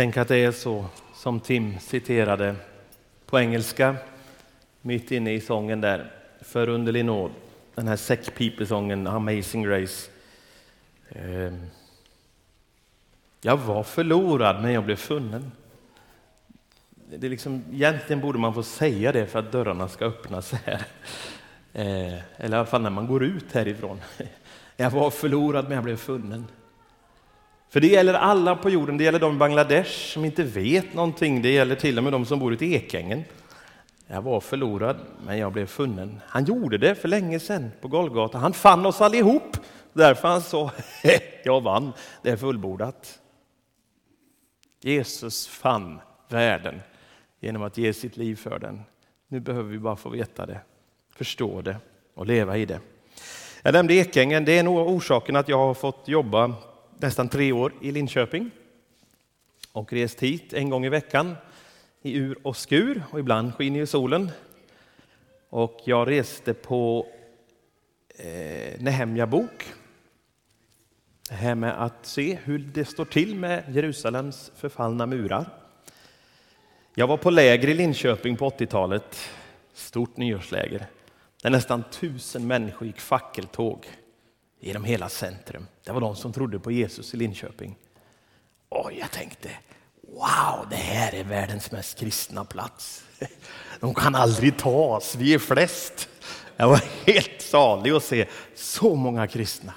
Tänk att det är så som Tim citerade på engelska mitt inne i sången där. Förunderlig nåd, den här säckpipesången Amazing Grace. Ehm. Jag var förlorad men jag blev funnen. Det är liksom, egentligen borde man få säga det för att dörrarna ska öppnas här. Eh, eller i alla fall när man går ut härifrån. Jag var förlorad men jag blev funnen. För det gäller alla på jorden, det gäller de i Bangladesh som inte vet någonting, det gäller till och med de som bor i Ekängen. Jag var förlorad, men jag blev funnen. Han gjorde det för länge sedan på Golgata. Han fann oss allihop. Därför han sa, jag vann, det är fullbordat. Jesus fann världen genom att ge sitt liv för den. Nu behöver vi bara få veta det, förstå det och leva i det. Jag nämnde Ekängen, det är nog orsaken att jag har fått jobba nästan tre år i Linköping och rest hit en gång i veckan i ur och skur och ibland skiner ju solen. Och jag reste på eh, Nehemja bok. Det här med att se hur det står till med Jerusalems förfallna murar. Jag var på läger i Linköping på 80-talet, stort nyårsläger, där nästan tusen människor gick fackeltåg genom hela centrum. Det var de som trodde på Jesus i Linköping. Och jag tänkte, wow, det här är världens mest kristna plats. De kan aldrig ta oss, vi är flest. Jag var helt salig att se så många kristna.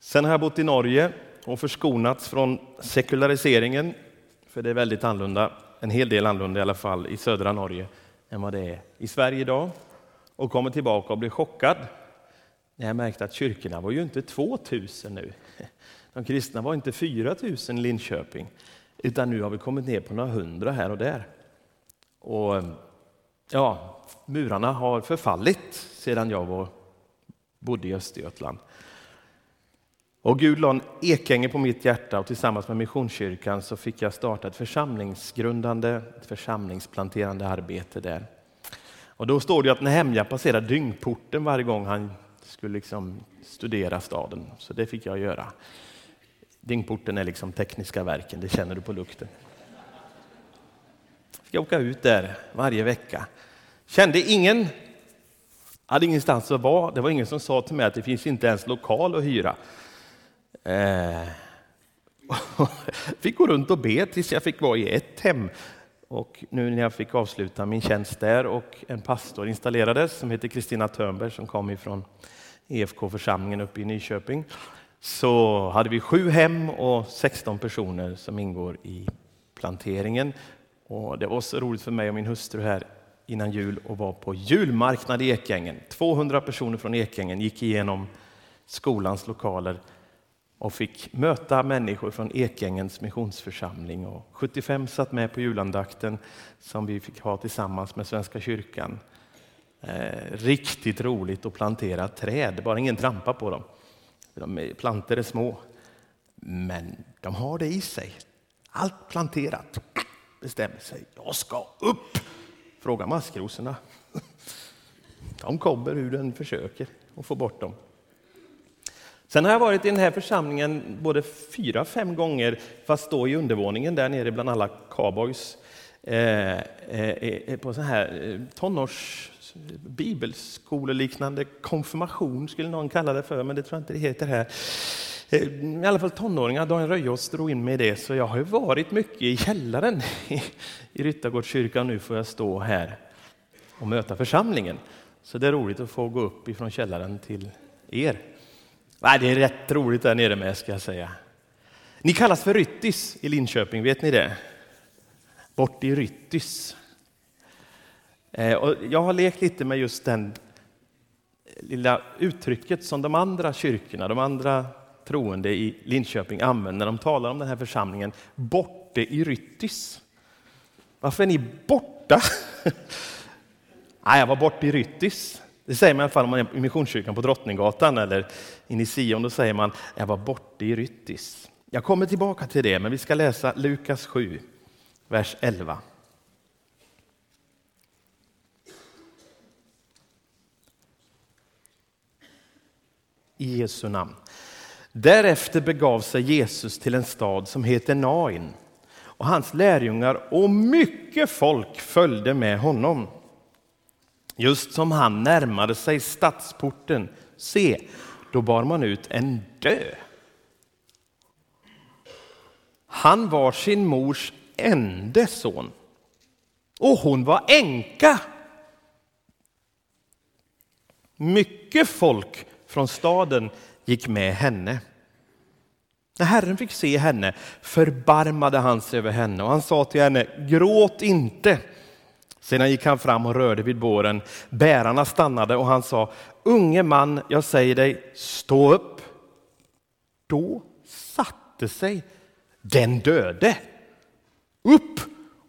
Sen har jag bott i Norge och förskonats från sekulariseringen, för det är väldigt annorlunda, en hel del annorlunda i alla fall i södra Norge än vad det är i Sverige idag. Och kommer tillbaka och blir chockad när jag märkte att kyrkorna var ju inte 2000 nu. De kristna var inte 4000 i Linköping, utan nu har vi kommit ner på några hundra här och där. Och ja, murarna har förfallit sedan jag var, bodde i Östergötland. Och Gud la en ekänge på mitt hjärta och tillsammans med Missionskyrkan så fick jag starta ett församlingsgrundande, ett församlingsplanterande arbete där. Och då står det att Nehemja passerar dyngporten varje gång han skulle liksom studera staden, så det fick jag göra. Dyngporten är liksom tekniska verken, det känner du på lukten. Jag ska åka ut där varje vecka. Kände ingen, hade ingenstans att vara. Det var ingen som sa till mig att det finns inte ens lokal att hyra. Eh, fick gå runt och be tills jag fick vara i ett hem. Och nu när jag fick avsluta min tjänst där och en pastor installerades som heter Kristina Törnberg som kom ifrån EFK-församlingen uppe i Nyköping så hade vi sju hem och 16 personer som ingår i planteringen. Och det var så roligt för mig och min hustru här innan jul och var på julmarknad i Ekängen. 200 personer från Ekängen gick igenom skolans lokaler och fick möta människor från Ekängens missionsförsamling. Och 75 satt med på julandakten som vi fick ha tillsammans med Svenska kyrkan. Eh, riktigt roligt att plantera träd, bara ingen trampar på dem. De plantor är små, men de har det i sig. Allt planterat bestämmer sig. Jag ska upp! Fråga maskrosorna. De kommer hur den försöker att få bort dem. Sen har jag varit i den här församlingen både fyra, fem gånger, fast då i undervåningen där nere bland alla cowboys. Eh, eh, eh, eh på sån här eh, tonårs bibelskoleliknande konfirmation skulle någon kalla det för, men det tror jag inte det heter här. I alla fall tonåringar, Daniel Röjås drog in mig i det, så jag har varit mycket i källaren i Ryttargårdskyrkan. Nu får jag stå här och möta församlingen. Så det är roligt att få gå upp ifrån källaren till er. Nej, det är rätt roligt där nere med, ska jag säga. Ni kallas för Ryttis i Linköping, vet ni det? Bort i Ryttis. Eh, och jag har lekt lite med just den lilla uttrycket som de andra kyrkorna, de andra troende i Linköping använder när de talar om den här församlingen, borte i Ryttis. Varför är ni borta? Nej, jag var borta i Ryttis. Det säger man i alla fall om man är i Missionskyrkan på Drottninggatan eller in i Sion. Då säger man jag var borta i Ryttis. Jag kommer tillbaka till det, men vi ska läsa Lukas 7, vers 11. i Jesu namn. Därefter begav sig Jesus till en stad som heter Nain och hans lärjungar och mycket folk följde med honom. Just som han närmade sig stadsporten, se, då bar man ut en död. Han var sin mors enda son och hon var änka. Mycket folk från staden gick med henne. När Herren fick se henne förbarmade han sig över henne och han sa till henne, gråt inte. Sedan gick han fram och rörde vid båren. Bärarna stannade och han sa, unge man, jag säger dig, stå upp. Då satte sig den döde upp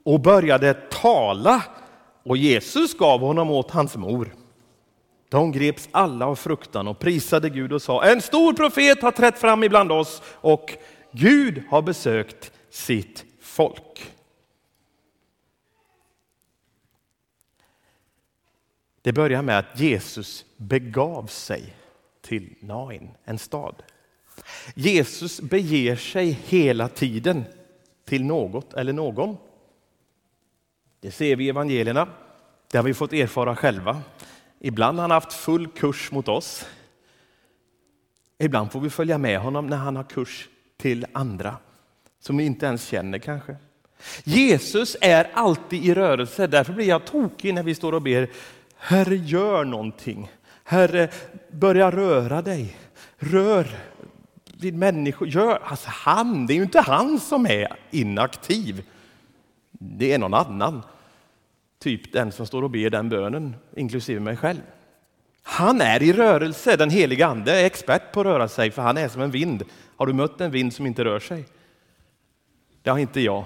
och började tala och Jesus gav honom åt hans mor. De greps alla av fruktan och prisade Gud och sa, en stor profet har trätt fram ibland oss och Gud har besökt sitt folk. Det börjar med att Jesus begav sig till Nain, en stad. Jesus beger sig hela tiden till något eller någon. Det ser vi i evangelierna. Det har vi fått erfara själva. Ibland har han haft full kurs mot oss. Ibland får vi följa med honom när han har kurs till andra som vi inte ens känner kanske. Jesus är alltid i rörelse, därför blir jag tokig när vi står och ber Herre gör någonting. Herre börja röra dig. Rör vid människor. Gör, alltså han, det är ju inte han som är inaktiv. Det är någon annan. Typ den som står och ber den bönen, inklusive mig själv. Han är i rörelse, den heliga ande är expert på att röra sig, för han är som en vind. Har du mött en vind som inte rör sig? Det har inte jag.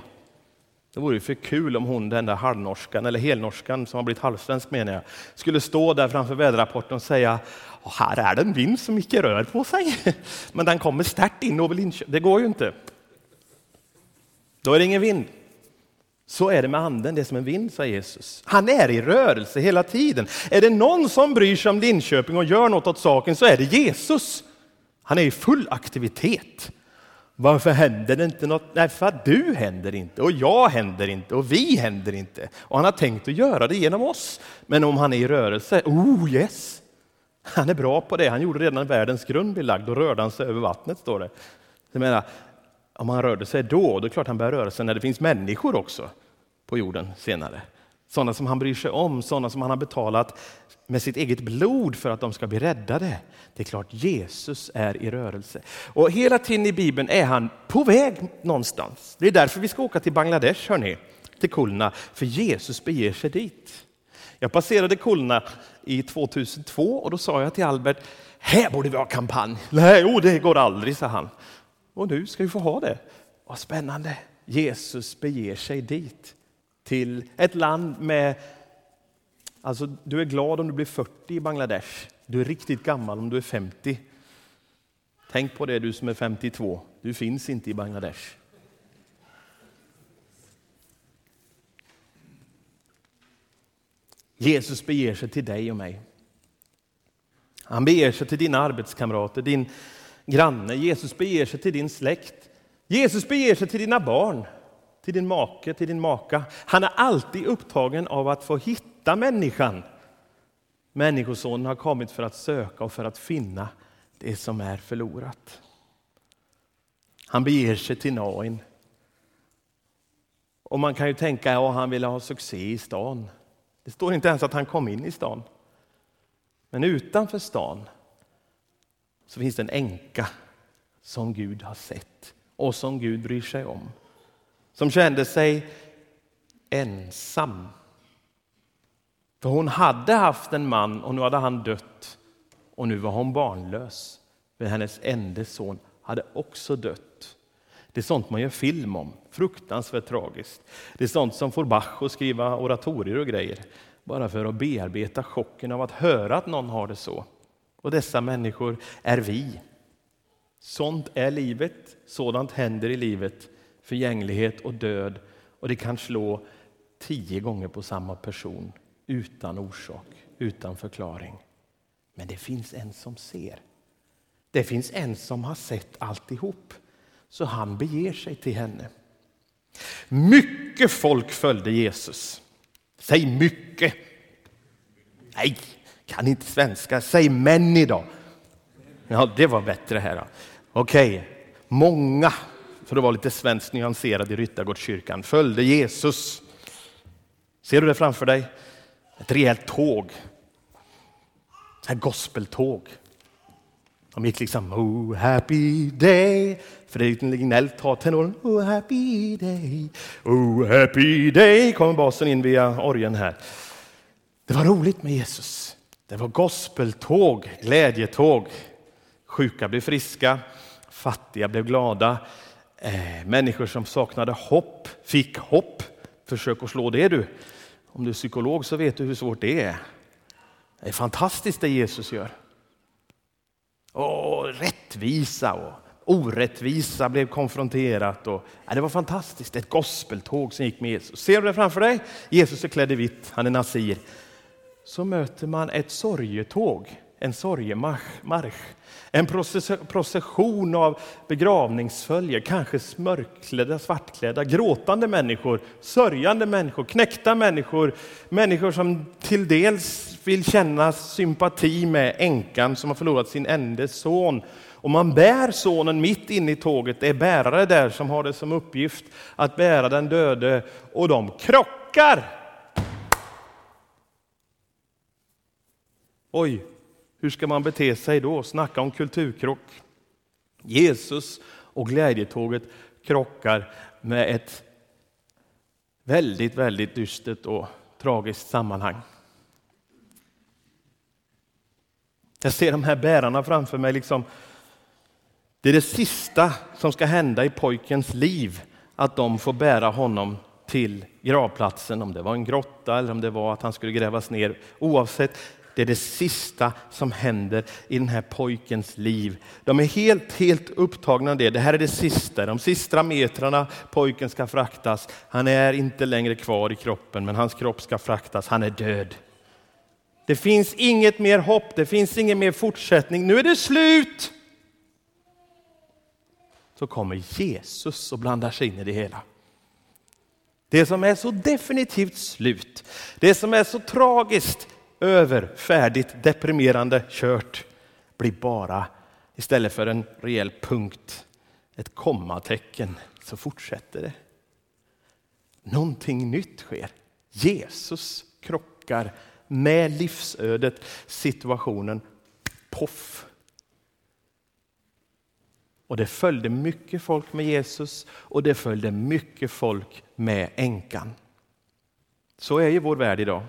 Det vore ju för kul om hon, den där halvnorskan, eller helnorskan som har blivit halvsvensk menar jag, skulle stå där framför väderrapporten och säga här är det en vind som icke rör på sig. Men den kommer starkt in över Linköping. Det går ju inte. Då är det ingen vind. Så är det med anden, det är som en vind, sa Jesus. Han är i rörelse hela tiden. Är det någon som bryr sig om Linköping och gör något åt saken så är det Jesus. Han är i full aktivitet. Varför händer det inte något? Nej, för att du händer inte och jag händer inte och vi händer inte. Och han har tänkt att göra det genom oss. Men om han är i rörelse, oh yes! Han är bra på det. Han gjorde redan världens grund blev lagd och rörde han sig över vattnet, står det. Jag menar, om han rörde sig då, då är det klart han börjar röra sig när det finns människor också på jorden senare. Sådana som han bryr sig om, sådana som han har betalat med sitt eget blod för att de ska bli räddade. Det är klart Jesus är i rörelse. Och hela tiden i Bibeln är han på väg någonstans. Det är därför vi ska åka till Bangladesh, hörni, till Kulna, för Jesus beger sig dit. Jag passerade Kulna i 2002 och då sa jag till Albert, här borde vi ha kampanj. Nej, oh, det går aldrig, sa han. Och nu ska vi få ha det. Vad spännande. Jesus beger sig dit, till ett land med Alltså, du är glad om du blir 40 i Bangladesh. Du är riktigt gammal om du är 50. Tänk på det du som är 52. Du finns inte i Bangladesh. Jesus beger sig till dig och mig. Han beger sig till dina arbetskamrater, din granne. Jesus beger sig till din släkt. Jesus beger sig till dina barn, till din make, till din maka. Han är alltid upptagen av att få hitta människan. Människosonen har kommit för att söka och för att finna det som är förlorat. Han beger sig till Nain. Och man kan ju tänka att ja, han ville ha succé i stan. Det står inte ens att han kom in i stan. Men utanför stan så finns det en änka som Gud har sett och som Gud bryr sig om. Som kände sig ensam. För hon hade haft en man och nu hade han dött och nu var hon barnlös. För hennes enda son hade också dött. Det är sånt man gör film om. Fruktansvärt tragiskt. Det är sånt som får Bach att skriva oratorier och grejer. Bara för att bearbeta chocken av att höra att någon har det så. Och dessa människor är vi. Sånt är livet, sådant händer i livet. Förgänglighet och död. Och det kan slå tio gånger på samma person utan orsak, utan förklaring. Men det finns en som ser. Det finns en som har sett alltihop. Så han beger sig till henne. Mycket folk följde Jesus. Säg mycket. Nej, kan inte svenska. Säg män idag. Ja, det var bättre här. Okej, okay. många, för att vara lite svenskt nyanserad i Ryttargårdskyrkan, följde Jesus. Ser du det framför dig? Ett rejält tåg. Ett gospeltåg. De gick liksom Oh happy day. Fredrik Lignell tar tenoren Oh happy day. Oh happy day kommer basen in via orgeln här. Det var roligt med Jesus. Det var gospeltåg, glädjetåg. Sjuka blev friska, fattiga blev glada. Eh, människor som saknade hopp fick hopp. Försök att slå det du. Om du är psykolog så vet du hur svårt det är. Det är fantastiskt det Jesus gör. Och rättvisa och orättvisa blev konfronterat. Och, ja, det var fantastiskt, ett gospeltåg som gick med Jesus. Ser du det framför dig? Jesus är klädd i vitt, han är nazir. Så möter man ett sorgetåg, en sorgemarsch. En procession av begravningsfölje, kanske mörkklädda, svartklädda, gråtande människor, sörjande människor, knäckta människor, människor som till dels vill känna sympati med änkan som har förlorat sin enda son. Och man bär sonen mitt inne i tåget, det är bärare där som har det som uppgift att bära den döde och de krockar. Oj, hur ska man bete sig då? Snacka om kulturkrock. Jesus och glädjetåget krockar med ett väldigt, väldigt dystert och tragiskt sammanhang. Jag ser de här bärarna framför mig. Liksom. Det är det sista som ska hända i pojkens liv, att de får bära honom till gravplatsen, om det var en grotta eller om det var att han skulle grävas ner. Oavsett, det är det sista som händer i den här pojkens liv. De är helt, helt upptagna av det. Det här är det sista, de sista metrarna pojken ska fraktas. Han är inte längre kvar i kroppen, men hans kropp ska fraktas. Han är död. Det finns inget mer hopp, det finns ingen mer fortsättning. Nu är det slut! Så kommer Jesus och blandar sig in i det hela. Det som är så definitivt slut, det som är så tragiskt, över, färdigt, deprimerande, kört, blir bara istället för en rejäl punkt, ett kommatecken, så fortsätter det. Någonting nytt sker. Jesus krockar med livsödet, situationen. Poff! Och det följde mycket folk med Jesus och det följde mycket folk med änkan. Så är ju vår värld idag.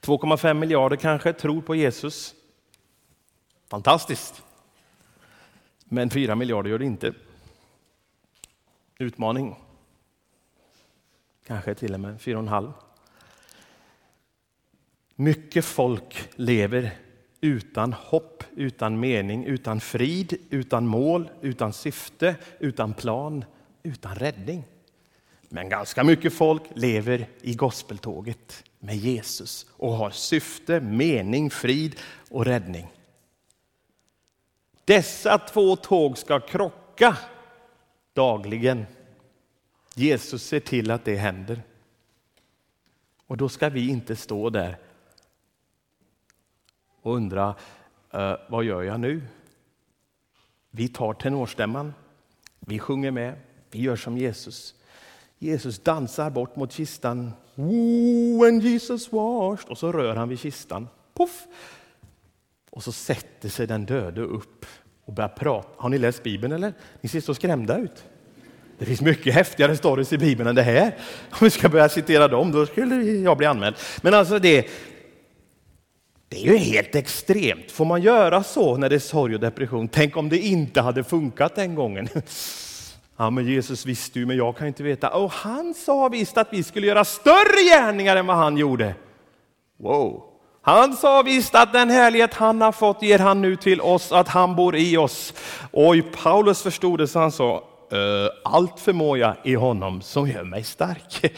2,5 miljarder kanske tror på Jesus. Fantastiskt. Men 4 miljarder gör det inte. Utmaning. Kanske till och med 4,5. Mycket folk lever utan hopp, utan mening, utan frid, utan mål, utan syfte, utan plan, utan räddning. Men ganska mycket folk lever i gospeltåget med Jesus och har syfte, mening, frid och räddning. Dessa två tåg ska krocka dagligen. Jesus ser till att det händer. Och då ska vi inte stå där och undra, eh, vad gör jag nu? Vi tar tenorstämman, vi sjunger med, vi gör som Jesus. Jesus dansar bort mot kistan. When Jesus washed. Och så rör han vid kistan. Puff! Och så sätter sig den döde upp och börjar prata. Har ni läst Bibeln eller? Ni ser så skrämda ut. Det finns mycket häftigare stories i Bibeln än det här. Om vi ska börja citera dem, då skulle jag bli anmäld. Men alltså det, det är ju helt extremt. Får man göra så när det är sorg och depression? Tänk om det inte hade funkat den gången. Ja, men Jesus visste ju, men jag kan inte veta. Och han sa visst att vi skulle göra större gärningar än vad han gjorde. Wow! Han sa visst att den härlighet han har fått ger han nu till oss, att han bor i oss. Oj, Paulus förstod det så han sa, eh, allt förmår jag i honom som gör mig stark.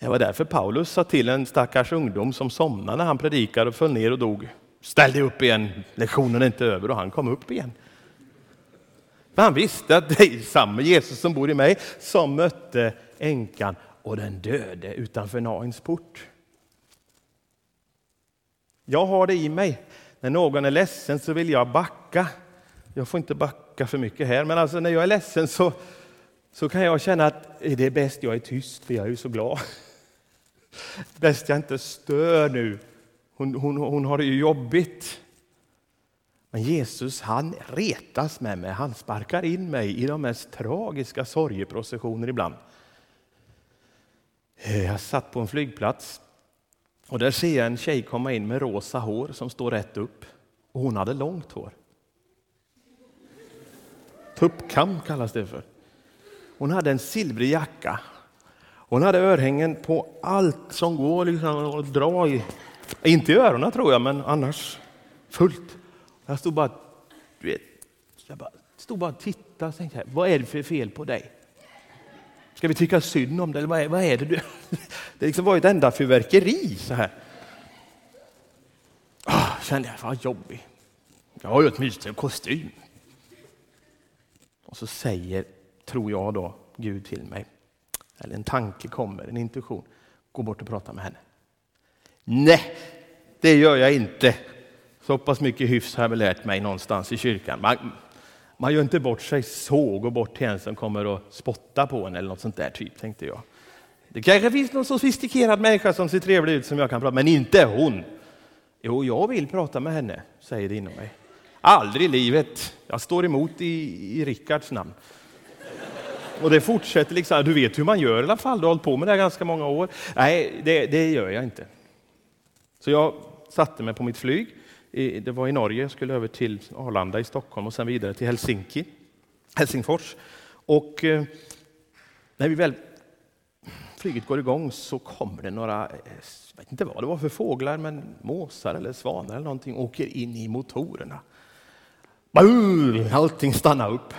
Det var därför Paulus sa till en stackars ungdom som somnade när han predikade och föll ner och dog. Ställ dig upp igen, lektionen är inte över och han kom upp igen. För han visste att det är samma Jesus som bor i mig som mötte änkan och den döde utanför Nains port. Jag har det i mig. När någon är ledsen så vill jag backa. Jag får inte backa för mycket här, men alltså när jag är ledsen så, så kan jag känna att det är bäst jag är tyst, för jag är ju så glad. Bäst jag inte stör nu. Hon, hon, hon har det ju jobbigt. Men Jesus han retas med mig, han sparkar in mig i de mest tragiska sorgeprocessioner ibland. Eh, jag satt på en flygplats och där ser jag en tjej komma in med rosa hår som står rätt upp. Och hon hade långt hår. Tuppkam kallas det för. Hon hade en silvrig jacka. Hon hade örhängen på allt som går liksom att dra i. Inte i öronen tror jag, men annars fullt. Jag stod bara, du vet, jag bara, stod bara och tittade och tänkte, vad är det för fel på dig? Ska vi tycka synd om dig? Eller vad är, vad är det du... Det liksom var ett enda fyrverkeri så här. Oh, kände jag, vad jobbig. Jag har ju åtminstone en kostym. Och så säger, tror jag då, Gud till mig, eller en tanke kommer, en intuition, gå bort och prata med henne. Nej, det gör jag inte. Så pass mycket hyfs har jag väl lärt mig någonstans i kyrkan. Man, man gör inte bort sig så, går bort till en som kommer och spotta på en eller något sånt där typ, tänkte jag. Det kanske finns någon sofistikerad människa som ser trevlig ut som jag kan prata med, men inte hon. Jo, jag vill prata med henne, säger det inom mig. Aldrig i livet. Jag står emot i, i Rickards namn. Och det fortsätter liksom. Du vet hur man gör i alla fall. Du har hållit på med det här ganska många år. Nej, det, det gör jag inte. Så jag satte mig på mitt flyg. Det var i Norge. Jag skulle över till Arlanda i Stockholm och sen vidare till Helsinki, Helsingfors. Och eh, när vi väl flyget går igång så kommer det några, eh, jag vet inte vad det var för fåglar, men måsar eller svanar eller någonting åker in i motorerna. Allting stannar upp.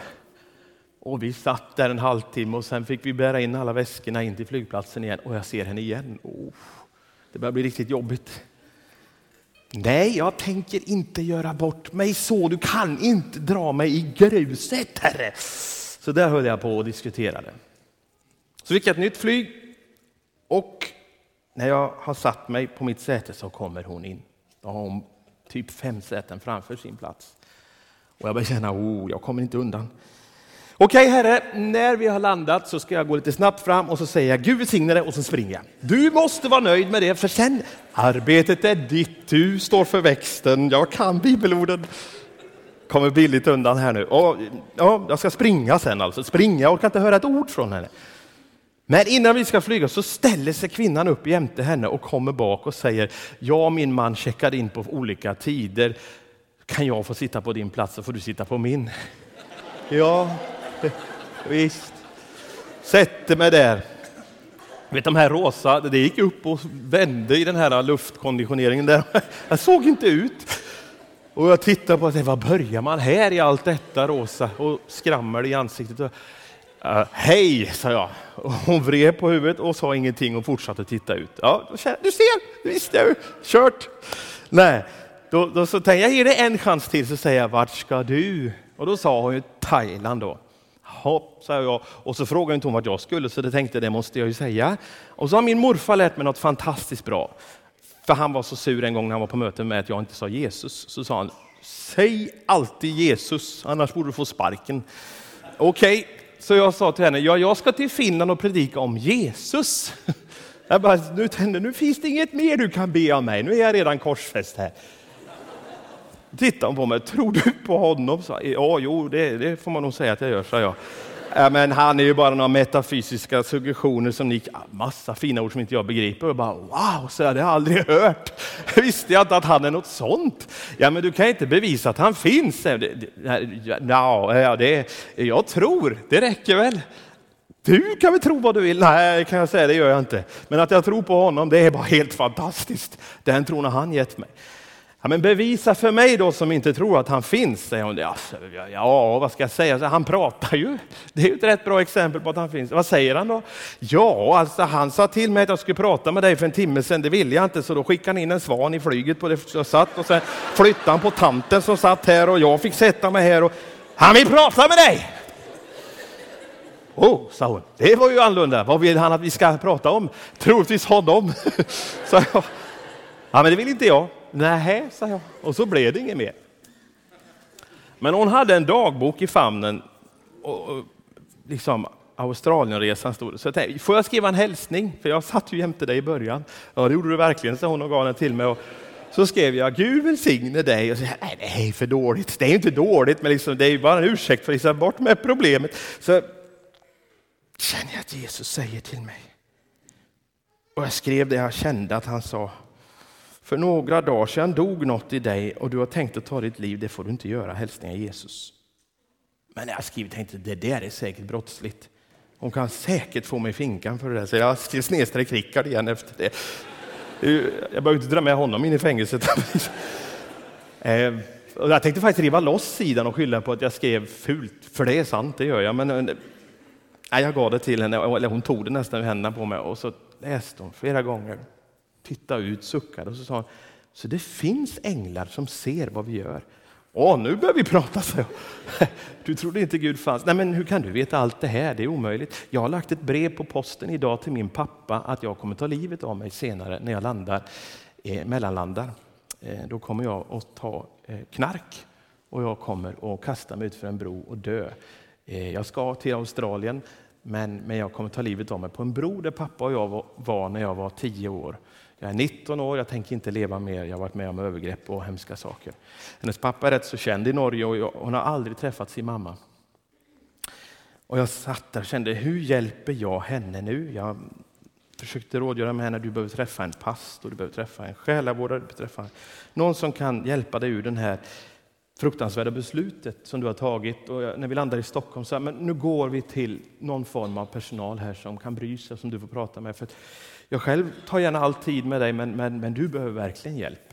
Och vi satt där en halvtimme och sen fick vi bära in alla väskorna in till flygplatsen igen och jag ser henne igen. Oh, det börjar bli riktigt jobbigt. Nej, jag tänker inte göra bort mig så. Du kan inte dra mig i gruset, Herre. Så där höll jag på och diskuterade. Så fick jag ett nytt flyg och när jag har satt mig på mitt säte så kommer hon in. Då har hon typ fem säten framför sin plats. Och jag börjar känna, oh, jag kommer inte undan. Okej Herre, när vi har landat så ska jag gå lite snabbt fram och så säger jag Gud välsigne dig och så springer jag. Du måste vara nöjd med det för sen, arbetet är ditt, du står för växten, jag kan bibelorden. Kommer billigt undan här nu. Och, ja, jag ska springa sen alltså, springa, jag orkar inte höra ett ord från henne. Men innan vi ska flyga så ställer sig kvinnan upp jämte henne och kommer bak och säger, jag och min man checkade in på olika tider. Kan jag få sitta på din plats så får du sitta på min. Ja, visst. Sätter mig där. Vet de här rosa, det gick upp och vände i den här luftkonditioneringen där. Jag såg inte ut. Och jag tittar på och vad börjar man här i allt detta rosa? Och skrammel i ansiktet. Uh, Hej, sa jag. Och hon vred på huvudet och sa ingenting och fortsatte titta ut. Ja, du ser, visst är kört. Nej, då, då så tänkte jag, jag ger dig en chans till, så säger jag, vart ska du? Och då sa hon ju Thailand då. Jaha, sa jag. Och så frågade inte hon vart jag skulle, så det tänkte det måste jag ju säga. Och så har min morfar lärt mig något fantastiskt bra. För han var så sur en gång när han var på möte med att jag inte sa Jesus. Så sa han, säg alltid Jesus, annars borde du få sparken. Okej, okay. så jag sa till henne, ja, jag ska till Finland och predika om Jesus. Jag bara, nu, nu finns det inget mer du kan be om mig, nu är jag redan korsfäst här. Tittade hon på mig, tror du på honom? Så, ja, jo, det, det får man nog säga att jag gör, sa jag. Äh, men han är ju bara några metafysiska suggestioner som ni, massa fina ord som inte jag begriper. Och bara, wow, så jag, det har jag aldrig hört. Visste jag inte att han är något sånt? Ja, men du kan inte bevisa att han finns. Det, det, ja, det, jag tror, det räcker väl. Du kan väl tro vad du vill? Nej, kan jag säga, det gör jag inte. Men att jag tror på honom, det är bara helt fantastiskt. Den tron har han gett mig. Ja, men bevisa för mig då som inte tror att han finns, säger hon. Ja, ja, vad ska jag säga? Han pratar ju. Det är ju ett rätt bra exempel på att han finns. Vad säger han då? Ja, alltså han sa till mig att jag skulle prata med dig för en timme sedan. Det ville jag inte, så då skickade han in en svan i flyget på det jag satt och sen flyttade han på tanten som satt här och jag fick sätta mig här. Och Han vill prata med dig! Oh, sa hon, det var ju annorlunda. Vad vill han att vi ska prata om? Troligtvis honom, sa jag. Ja, men det vill inte jag. Nej, sa jag. Och så blev det inget mer. Men hon hade en dagbok i famnen. Och, och liksom Australienresan stod det. Så jag tänkte, får jag skriva en hälsning? För jag satt ju jämte dig i början. Ja, det gjorde du verkligen, sa hon och gav den till mig. Och så skrev jag, Gud välsigne dig. Och så, Nej, det är för dåligt. Det är inte dåligt, men liksom, det är bara en ursäkt för att liksom, bort med problemet. Så känner jag att Jesus säger till mig. Och jag skrev det jag kände att han sa. För några dagar sedan dog något i dig och du har tänkt att ta ditt liv. Det får du inte göra. Hälsningar Jesus. Men jag skrev tänkte det där är säkert brottsligt. Hon kan säkert få mig i finkan för det där. Så jag skrev snedstreck Rickard igen efter det. Jag behöver inte dra med honom in i fängelset. Eh, jag tänkte faktiskt riva loss sidan och skylla på att jag skrev fult, för det är sant, det gör jag. Men eh, nej, jag gav det till henne, eller hon tog det nästan ur händerna på mig och så läste hon flera gånger, tittade ut, suckade och så sa hon, så det finns änglar som ser vad vi gör. Åh, nu börjar vi prata, så. Du trodde inte Gud fanns. Nej, men hur kan du veta allt det här? Det är omöjligt. Jag har lagt ett brev på posten idag till min pappa att jag kommer ta livet av mig senare när jag landar, eh, mellanlandar. Eh, då kommer jag att ta eh, knark och jag kommer att kasta mig ut för en bro och dö. Eh, jag ska till Australien, men, men jag kommer ta livet av mig på en bro där pappa och jag var, var när jag var tio år. Jag är 19 år, jag tänker inte leva mer, jag har varit med om övergrepp och hemska saker. Hennes pappa är rätt så känd i Norge och jag, hon har aldrig träffat sin mamma. Och jag satt där och kände, hur hjälper jag henne nu? Jag försökte rådgöra med henne, du behöver träffa en pastor, du behöver träffa en själavårdare, du behöver träffa någon som kan hjälpa dig ur den här fruktansvärda beslutet som du har tagit. Och när vi landar i Stockholm sa men nu går vi till någon form av personal här som kan bry sig, som du får prata med. För jag själv tar gärna all tid med dig, men, men, men du behöver verkligen hjälp.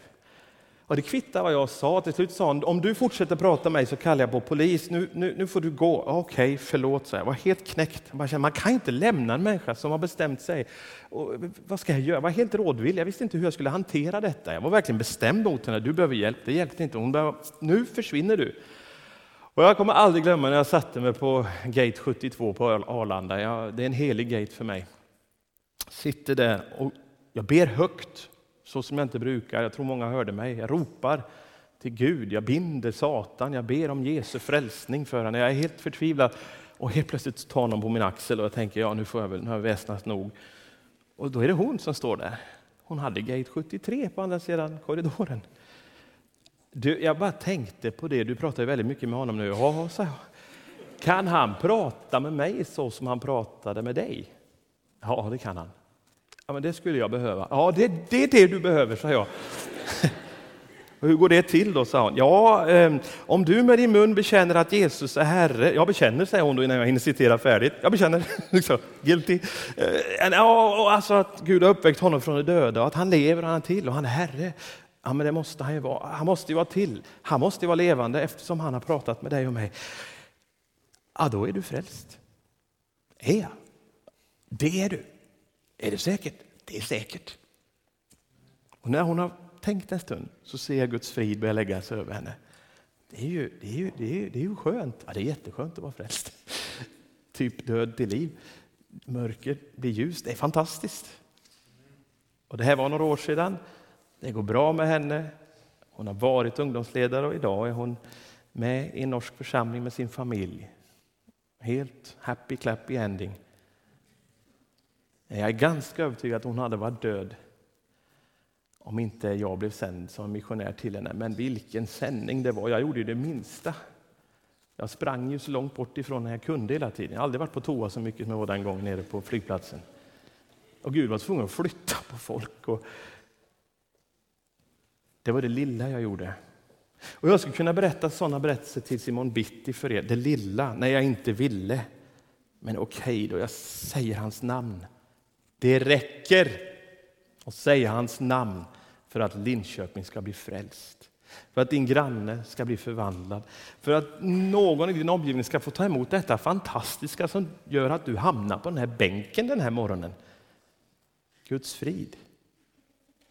Och det kvittar vad jag sa. Till slut sa hon, om du fortsätter prata med mig så kallar jag på polis. Nu, nu, nu får du gå. Okej, okay, förlåt, så jag. jag var helt knäckt. Jag kände, man kan inte lämna en människa som har bestämt sig. Och, vad ska jag göra? Jag var helt rådvill. Jag visste inte hur jag skulle hantera detta. Jag var verkligen bestämd mot henne. Du behöver hjälp. Det hjälpte inte. Hon bara, nu försvinner du. Och jag kommer aldrig glömma när jag satte mig på gate 72 på Arlanda. Jag, det är en helig gate för mig. Sitter där och jag ber högt så som jag inte brukar. Jag tror många hörde mig. Jag ropar till Gud, jag binder Satan, jag ber om Jesu frälsning för honom. Jag är helt förtvivlad. Och helt plötsligt tar någon på min axel och jag tänker, ja nu får jag väl, nu har jag väsnat nog. Och då är det hon som står där. Hon hade gate 73 på andra sidan korridoren. Du, jag bara tänkte på det, du pratar ju väldigt mycket med honom nu. Ja, så Kan han prata med mig så som han pratade med dig? Ja, det kan han. Ja, men det skulle jag behöva. Ja, det, det är det du behöver, sa jag. Hur går det till då, sa hon. Ja, eh, om du med din mun bekänner att Jesus är Herre. Jag bekänner, säger hon då innan jag hinner citera färdigt. Jag bekänner, liksom, guilty. Eh, ja, alltså att Gud har uppväckt honom från de döda och att han lever och han är till och han är Herre. Ja, men det måste han ju vara. Han måste ju vara till. Han måste ju vara levande eftersom han har pratat med dig och mig. Ja, då är du frälst. Är jag? Det är du. Är det säkert? Det är säkert. Och när hon har tänkt en stund så ser jag Guds frid börja lägga sig över henne. Det är ju, det är ju, det är ju, det är ju skönt. Ja, det är jätteskönt att vara frälst. typ död till liv. Mörker blir ljus. Det är fantastiskt. Och det här var några år sedan. Det går bra med henne. Hon har varit ungdomsledare och idag är hon med i en norsk församling med sin familj. Helt happy clappy ending. Jag är ganska övertygad att hon hade varit död om inte jag blev sänd som missionär till henne. Men vilken sändning det var! Jag gjorde ju det minsta. Jag sprang ju så långt bort ifrån när jag kunde hela tiden. Jag har aldrig varit på toa så mycket som jag var den gången nere på flygplatsen. Och Gud var tvungen att flytta på folk. Och det var det lilla jag gjorde. Och Jag skulle kunna berätta sådana berättelser till Simon Bitti för er. Det lilla, när jag inte ville. Men okej okay då, jag säger hans namn. Det räcker att säga hans namn för att Linköping ska bli frälst. För att din granne ska bli förvandlad. För att någon i din omgivning ska få ta emot detta fantastiska som gör att du hamnar på den här bänken den här morgonen. Guds frid.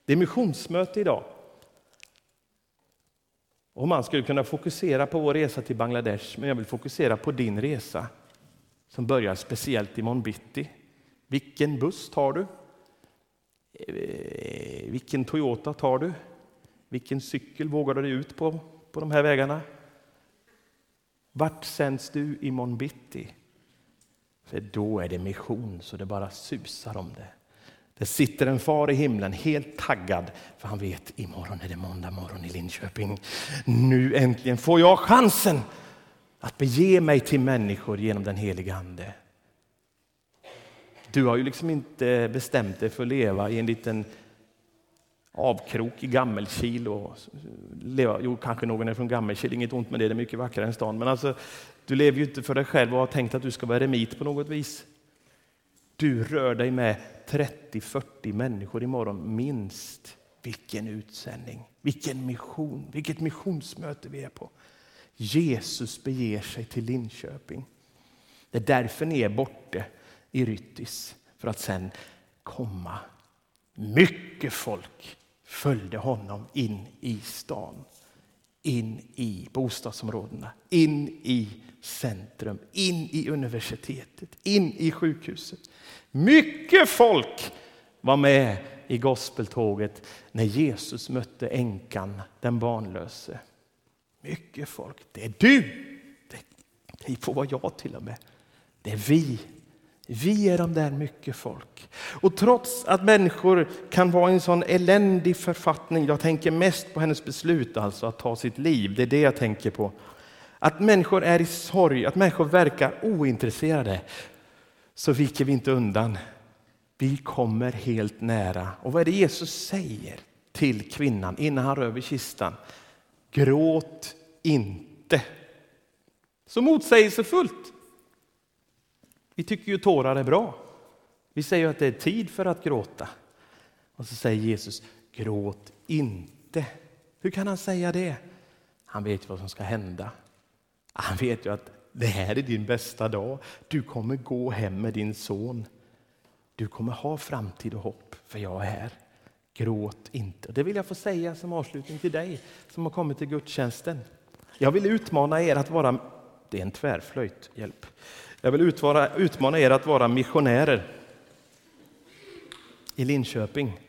Det är missionsmöte idag. Och man skulle kunna fokusera på vår resa till Bangladesh, men jag vill fokusera på din resa som börjar speciellt imorgon bitti. Vilken buss tar du? Eh, vilken Toyota tar du? Vilken cykel vågar du dig ut på, på de här vägarna? Vart sänds du imorgon bitti? För då är det mission så det bara susar om det. Det sitter en far i himlen helt taggad för han vet imorgon är det måndag morgon i Linköping. Nu äntligen får jag chansen att bege mig till människor genom den heliga Ande. Du har ju liksom inte bestämt dig för att leva i en liten avkrok i Gammelkil. Och leva, jo, kanske någon är från Gammelkil, inget ont med det, det är mycket vackrare än stan. Men alltså, du lever ju inte för dig själv och har tänkt att du ska vara eremit på något vis. Du rör dig med 30-40 människor imorgon, minst. Vilken utsändning, vilken mission, vilket missionsmöte vi är på. Jesus beger sig till Linköping. Det är därför ni är borta i Ryttis, för att sen komma. Mycket folk följde honom in i stan, in i bostadsområdena, in i centrum, in i universitetet, in i sjukhuset. Mycket folk var med i gospeltåget när Jesus mötte änkan, den barnlöse. Mycket folk. Det är du. Det får vara jag till och med. Det är vi. Vi är de där mycket folk. Och trots att människor kan vara i en sån eländig författning, jag tänker mest på hennes beslut alltså att ta sitt liv, det är det jag tänker på. Att människor är i sorg, att människor verkar ointresserade, så viker vi inte undan. Vi kommer helt nära. Och vad är det Jesus säger till kvinnan innan han rör vid kistan? Gråt inte. Så motsägelsefullt. Vi tycker ju tårar är bra. Vi säger att det är tid för att gråta. Och så säger Jesus, gråt inte. Hur kan han säga det? Han vet vad som ska hända. Han vet ju att det här är din bästa dag. Du kommer gå hem med din son. Du kommer ha framtid och hopp, för jag är här. Gråt inte. Det vill jag få säga som avslutning till dig som har kommit till gudstjänsten. Jag vill utmana er att vara, det är en tvärflöjt, hjälp. Jag vill utvara, utmana er att vara missionärer i Linköping.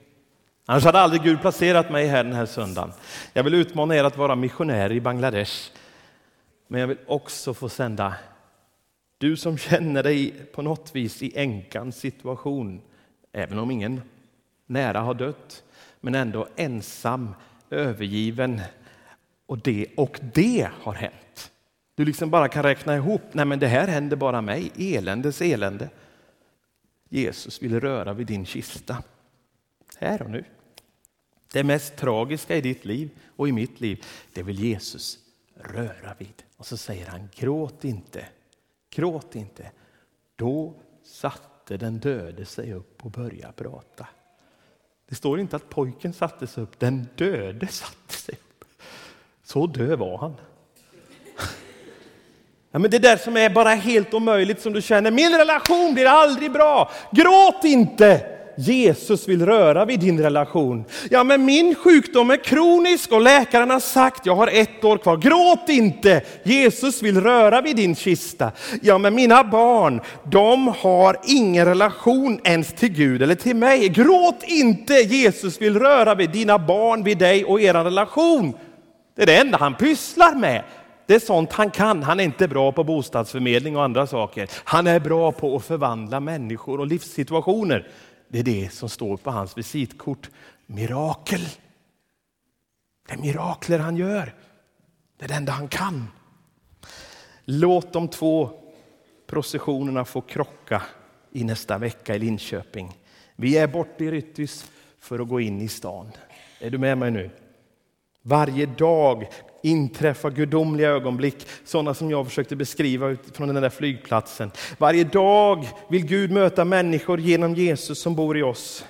Annars hade aldrig Gud placerat mig här den här söndagen. Jag vill utmana er att vara missionärer i Bangladesh. Men jag vill också få sända du som känner dig på något vis i änkans situation, även om ingen nära har dött, men ändå ensam, övergiven. Och det, och det har hänt. Du liksom bara kan räkna ihop, nej men det här händer bara mig, eländes elände. Jesus vill röra vid din kista, här och nu. Det mest tragiska i ditt liv och i mitt liv, det vill Jesus röra vid. Och så säger han, gråt inte, gråt inte. Då satte den döde sig upp och började prata. Det står inte att pojken satte sig upp, den döde satte sig upp. Så död var han. Ja, men det där som är bara helt omöjligt som du känner, min relation blir aldrig bra. Gråt inte! Jesus vill röra vid din relation. Ja, men min sjukdom är kronisk och läkaren har sagt jag har ett år kvar. Gråt inte! Jesus vill röra vid din kista. Ja, men mina barn, de har ingen relation ens till Gud eller till mig. Gråt inte! Jesus vill röra vid dina barn, vid dig och er relation. Det är det enda han pysslar med. Det är sånt han kan. Han är inte bra på bostadsförmedling och andra saker. Han är bra på att förvandla människor och livssituationer. Det är det som står på hans visitkort. Mirakel. Det är mirakler han gör. Det är det enda han kan. Låt de två processionerna få krocka i nästa vecka i Linköping. Vi är borta i Ryttis för att gå in i stan. Är du med mig nu? Varje dag inträffar gudomliga ögonblick, sådana som jag försökte beskriva från den där flygplatsen. Varje dag vill Gud möta människor genom Jesus som bor i oss.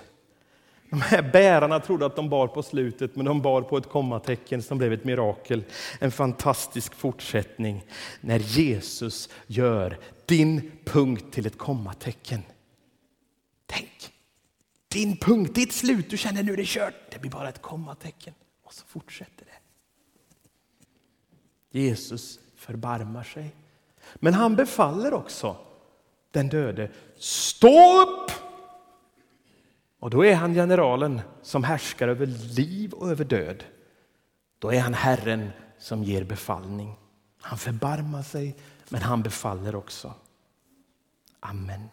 De här bärarna trodde att de bar på slutet, men de bar på ett kommatecken som blev ett mirakel. En fantastisk fortsättning när Jesus gör din punkt till ett kommatecken. Tänk, din punkt, ditt slut, du känner nu är det kört. Det blir bara ett kommatecken och så fortsätter det. Jesus förbarmar sig. Men han befaller också den döde, stå upp! Och då är han generalen som härskar över liv och över död. Då är han Herren som ger befallning. Han förbarmar sig, men han befaller också. Amen.